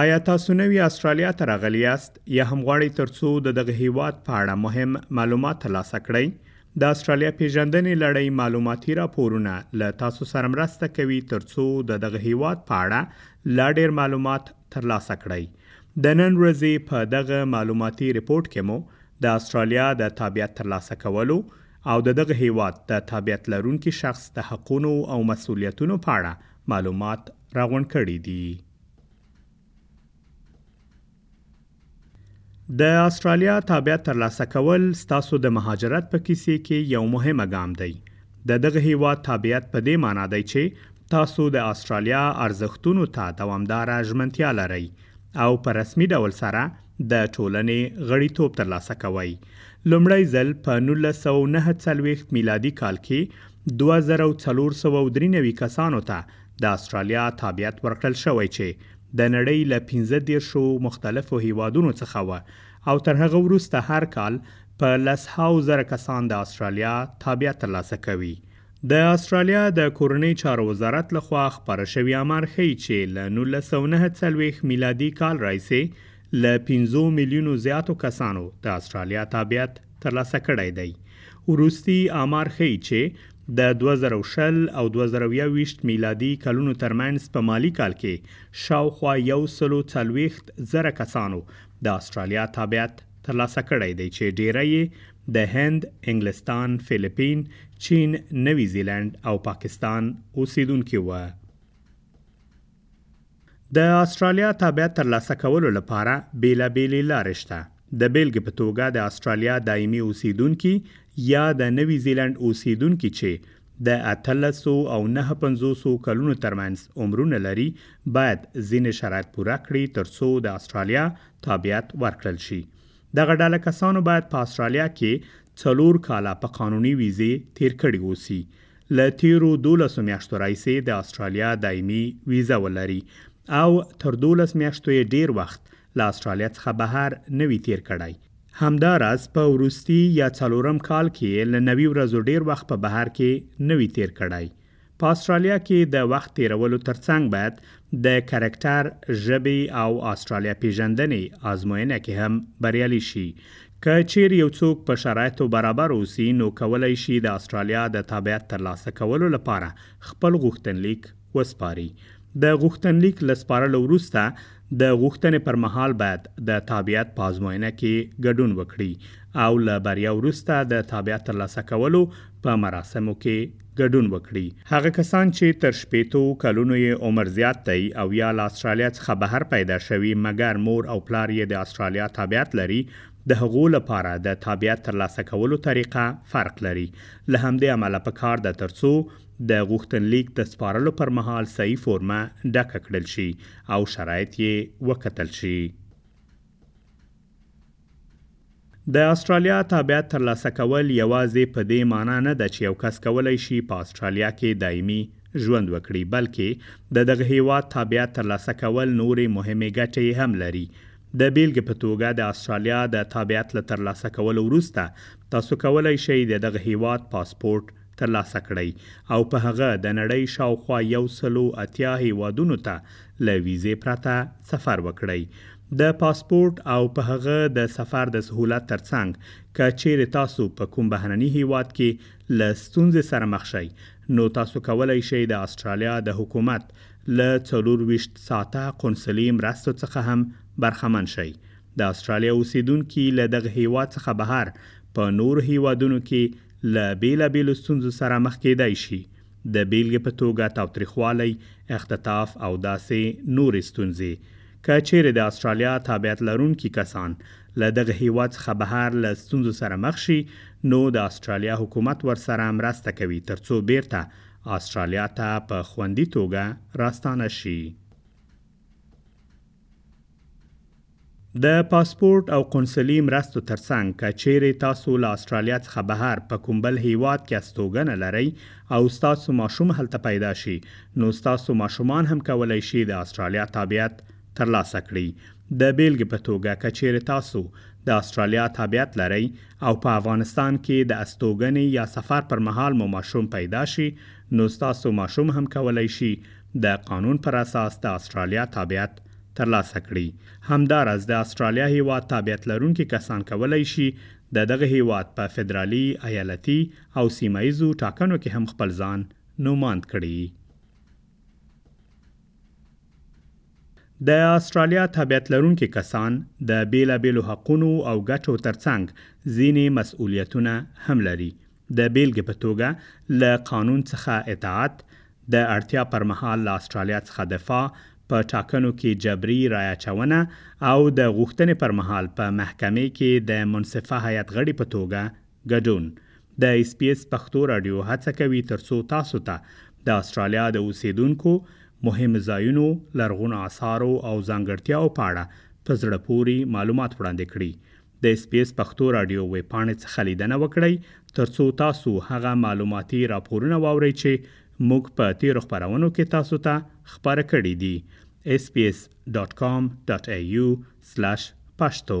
آیا تاسو نوی استرالیا ته راغلی یاست یا هم غواړئ ترڅو د دغه هیواد په اړه مهم معلومات ترلاسه کړئ؟ د استرالیا پیژندنې لړۍ معلوماتي راپورونه له تاسو سره مرسته کوي ترڅو د دغه هیواد په اړه لا ډیر معلومات ترلاسه کړئ. د نن ورځې په دغه معلوماتي رپورټ کې مو د استرالیا د تابعیت ترلاسه کولو او د دغه هیواد د تابعیت لرونکي شخص د حقونو او مسئولیتونو په اړه معلومات راغونډ کړي دي د استرالیا تابعیت ترلاسه کول ستاسو د مهاجرت په کیسې کې یو مهمه ګام دی د دغه هیواد تابعیت په دې معنی دی چې تاسو د استرالیا ارزښتونو ته دوامدار ژمنتیا لرئ او په رسمي ډول سره د ټولنې غړیتوب ترلاسه کوئ لومړی ځل په 1949 میلادي کال کې 2493 کسانو ته د استرالیا تابعیت ورکړل شوی چې د نړۍ له پنځه دیرشو مختلفو هیوادونو څخه و او تر هغه وروسته هر کال په لسهاو زره کسان د استرالیا تابعیت ترلاسه کوي. د استرالیا د کورنۍ چارو وزارت له خوا خپاره شوی امر ښيي چې له نولس سوه نهه څلوېښت میلادي کال راهیسې له پنځو میلیونو زیاتو کسانو د استرالیا تابعیت ترلاسه کړی دی. وروستي امار ښيي چې د دوه زره او شل او دوه زره او یوویشت میلادي کلونو ترمنځ په مالي کال کې شاوخوا یو سلو څلوېښت زره کسانو د اسټرالیا تابعیت ترلاسه کړی دی چې ډیری یې د هند، انګلستان، فیلیپین، چین، نوي زیلنډ او پاکستان اوسېدونکي وه. د استرالیا تابعیت ترلاسه کولو لپاره بیلا بیلې لارې شته. د بیلګې په توګه د استرالیا دایمي اوسیدونکي یا د نوي زیلند اوسیدونکي چې د 18 او 59 کلونو ترمنځ عمرونه لري باید ځینې شرایط پوره کړي ترڅو د استرالیا تابعیت ورکړل شي. دغه ډله کسانو باید په استرالیا کې څلور کاله په قانوني ویزې تیر کړي اوسي. له تیرو دولسو میاشتو راهیسې د استرالیا دایمي ویزه ولري او تر دولس میاشتو یې ډیر وخت له استرالیا څخه بهر نه وي تیر کړی. همدا راز په وروستي یا څلورم کال کې یې له نوي ورځو ډیر وخت په بهر کې نه وي تیر کړی. په استرالیا کې د وخت تیرولو ترڅنګ باید د کرکټر، ژبې او آسټرالیا پېژندنې آزموینه کې هم بریالي شي. که چېرې یو څوک په شرایطو برابر اوسي، نو کولی شي د آسټرالیا د تابعیت ترلاسه کولو لپاره خپل غوښتنلیک وسپاري. د غوښتنلیک له سپارلو وروسته، د غوښتنې پر مهال باید د تابعیت په آزموینه کې ګډون وکړي او له بریا وروسته د تابعیت ترلاسه کولو په مراسمو کې ګډون وکړي. هغه کسان چي تر شپېتو کلونو يې عمر زيات دئ او يا له اسټراليا څخه بهر پيدا شوي مګر مور او پلار يې د اسټراليا تابعيت لري، د هغو له پاره د تابعيت تر لاسه کولو طريقه فرق لري. له همدې امله په کار ده تر څو د غوښتنليک د سپارلو پر مهال صحيح فورمه ډکه کړل شي او شرايط يې وکتل شي. د استرالیا تابعیت ترلاسه کول یوازې په دې معنی نه ده چې یو کس کولی شي په استرالیا کې دایمي ژوند وکړي بلکې د دغه هیواد تابعیت ترلاسه کول نورې مهمې ګټې هم لري د بیلګې په توګه د استرالیا د تابعیت له ترلاسه کولو وروسته تاسو کولی شئ د دغه هیواد پاسپورت ترلاسه کړئ او په هغه د نړۍ شاوخوا یو سلو اتیا هېوادونو ته له ویزې پرته سفر وکړئ. د پاسپورټ او په هغه د سفر د سهولت تر څنګ که چېرې تاسو په کوم بهرني هېواد کې له ستونزې سره مخ شئ نو تاسو کولی شئ د اسټرالیا د حکومت له څلور ویشت ساعته قونسلي مرستو څخه هم برخمن شئ. د اسټرالیا اوسېدونکي له دغه هېواد څخه بهر په نورو هېوادونو کې له بېلابېلو ستونزو سره مخ کېدای شي، د بېلګې په توګه تاوتریخوالی، اختطاف او داسې نورې ستونزې. که چېرې د اسټرالیا تابعیت لرونکي کسان له دغه هېواد څخه بهر له ستونزو سره مخ شي، نو د اسټرالیا حکومت ورسره مرسته کوي ترڅو بېرته اسټرالیا ته په خوندي توګه راستانه شي. د پاسپورټ او قونسلي مرستو ترڅنګ که چیرې تاسو له استرالیا څخه بهر په کوم بل هیواد کې استوګنه لرئ او ستاسو ماشوم هلته پیدا شي نو ستاسو ماشومان هم کولای شي د استرالیا تابعیت ترلاسه کړي د بیلګې په توګه که چیرې تاسو د استرالیا تابعیت لرئ او په افغانستان کې د استوګنې یا سفر پر مهال مو ماشوم پیدا شي نو ستاسو ماشوم هم کولی شي د قانون پر اساس د اسټرالیا تابعیت ترلاسه کړي. همداراز د اسټرالیا هیواد تابعیت لرونکي کسان کولی شي د دغه هیواد په فدرالي، ایالتي او سیمه ایزو ټاکنو کې هم خپل ځان نوماند کړي. د اسټرالیا تابعیت لرونکي کسان د بیلا بیلو حقونو او ګټو ترڅنګ ځینې مسؤلیتونه هم لري. د بېلګې په توګه، له قانون څخه اطاعت، د اړتیا پر مهال له اسټرالیا څخه دفاع، په ټاکنو کې جبري رای اچونه او د غوښتنې پر مهال په محکمې کې د منصفه هیئت غړي په توګه ګډون. د ایس بي ایس پښتو راډیو هڅه کوي تر څو تاسو ته د اسټرالیا د اوسېدونکو، مهمو ځایونو، لرغونو اثارو او ځانګړتیاوو په اړه په زړه پورې معلومات وړاندې کړي. د ایس پي ایس پښتو راډیو ویب پاڼې څخه لیدنه وکړئ ترڅو تاسو هغه معلوماتي راپورونه واورئ چې موږ په تیرو خپرونو کې تاسو ته خپاره کړي دي sbs.com.au/pashto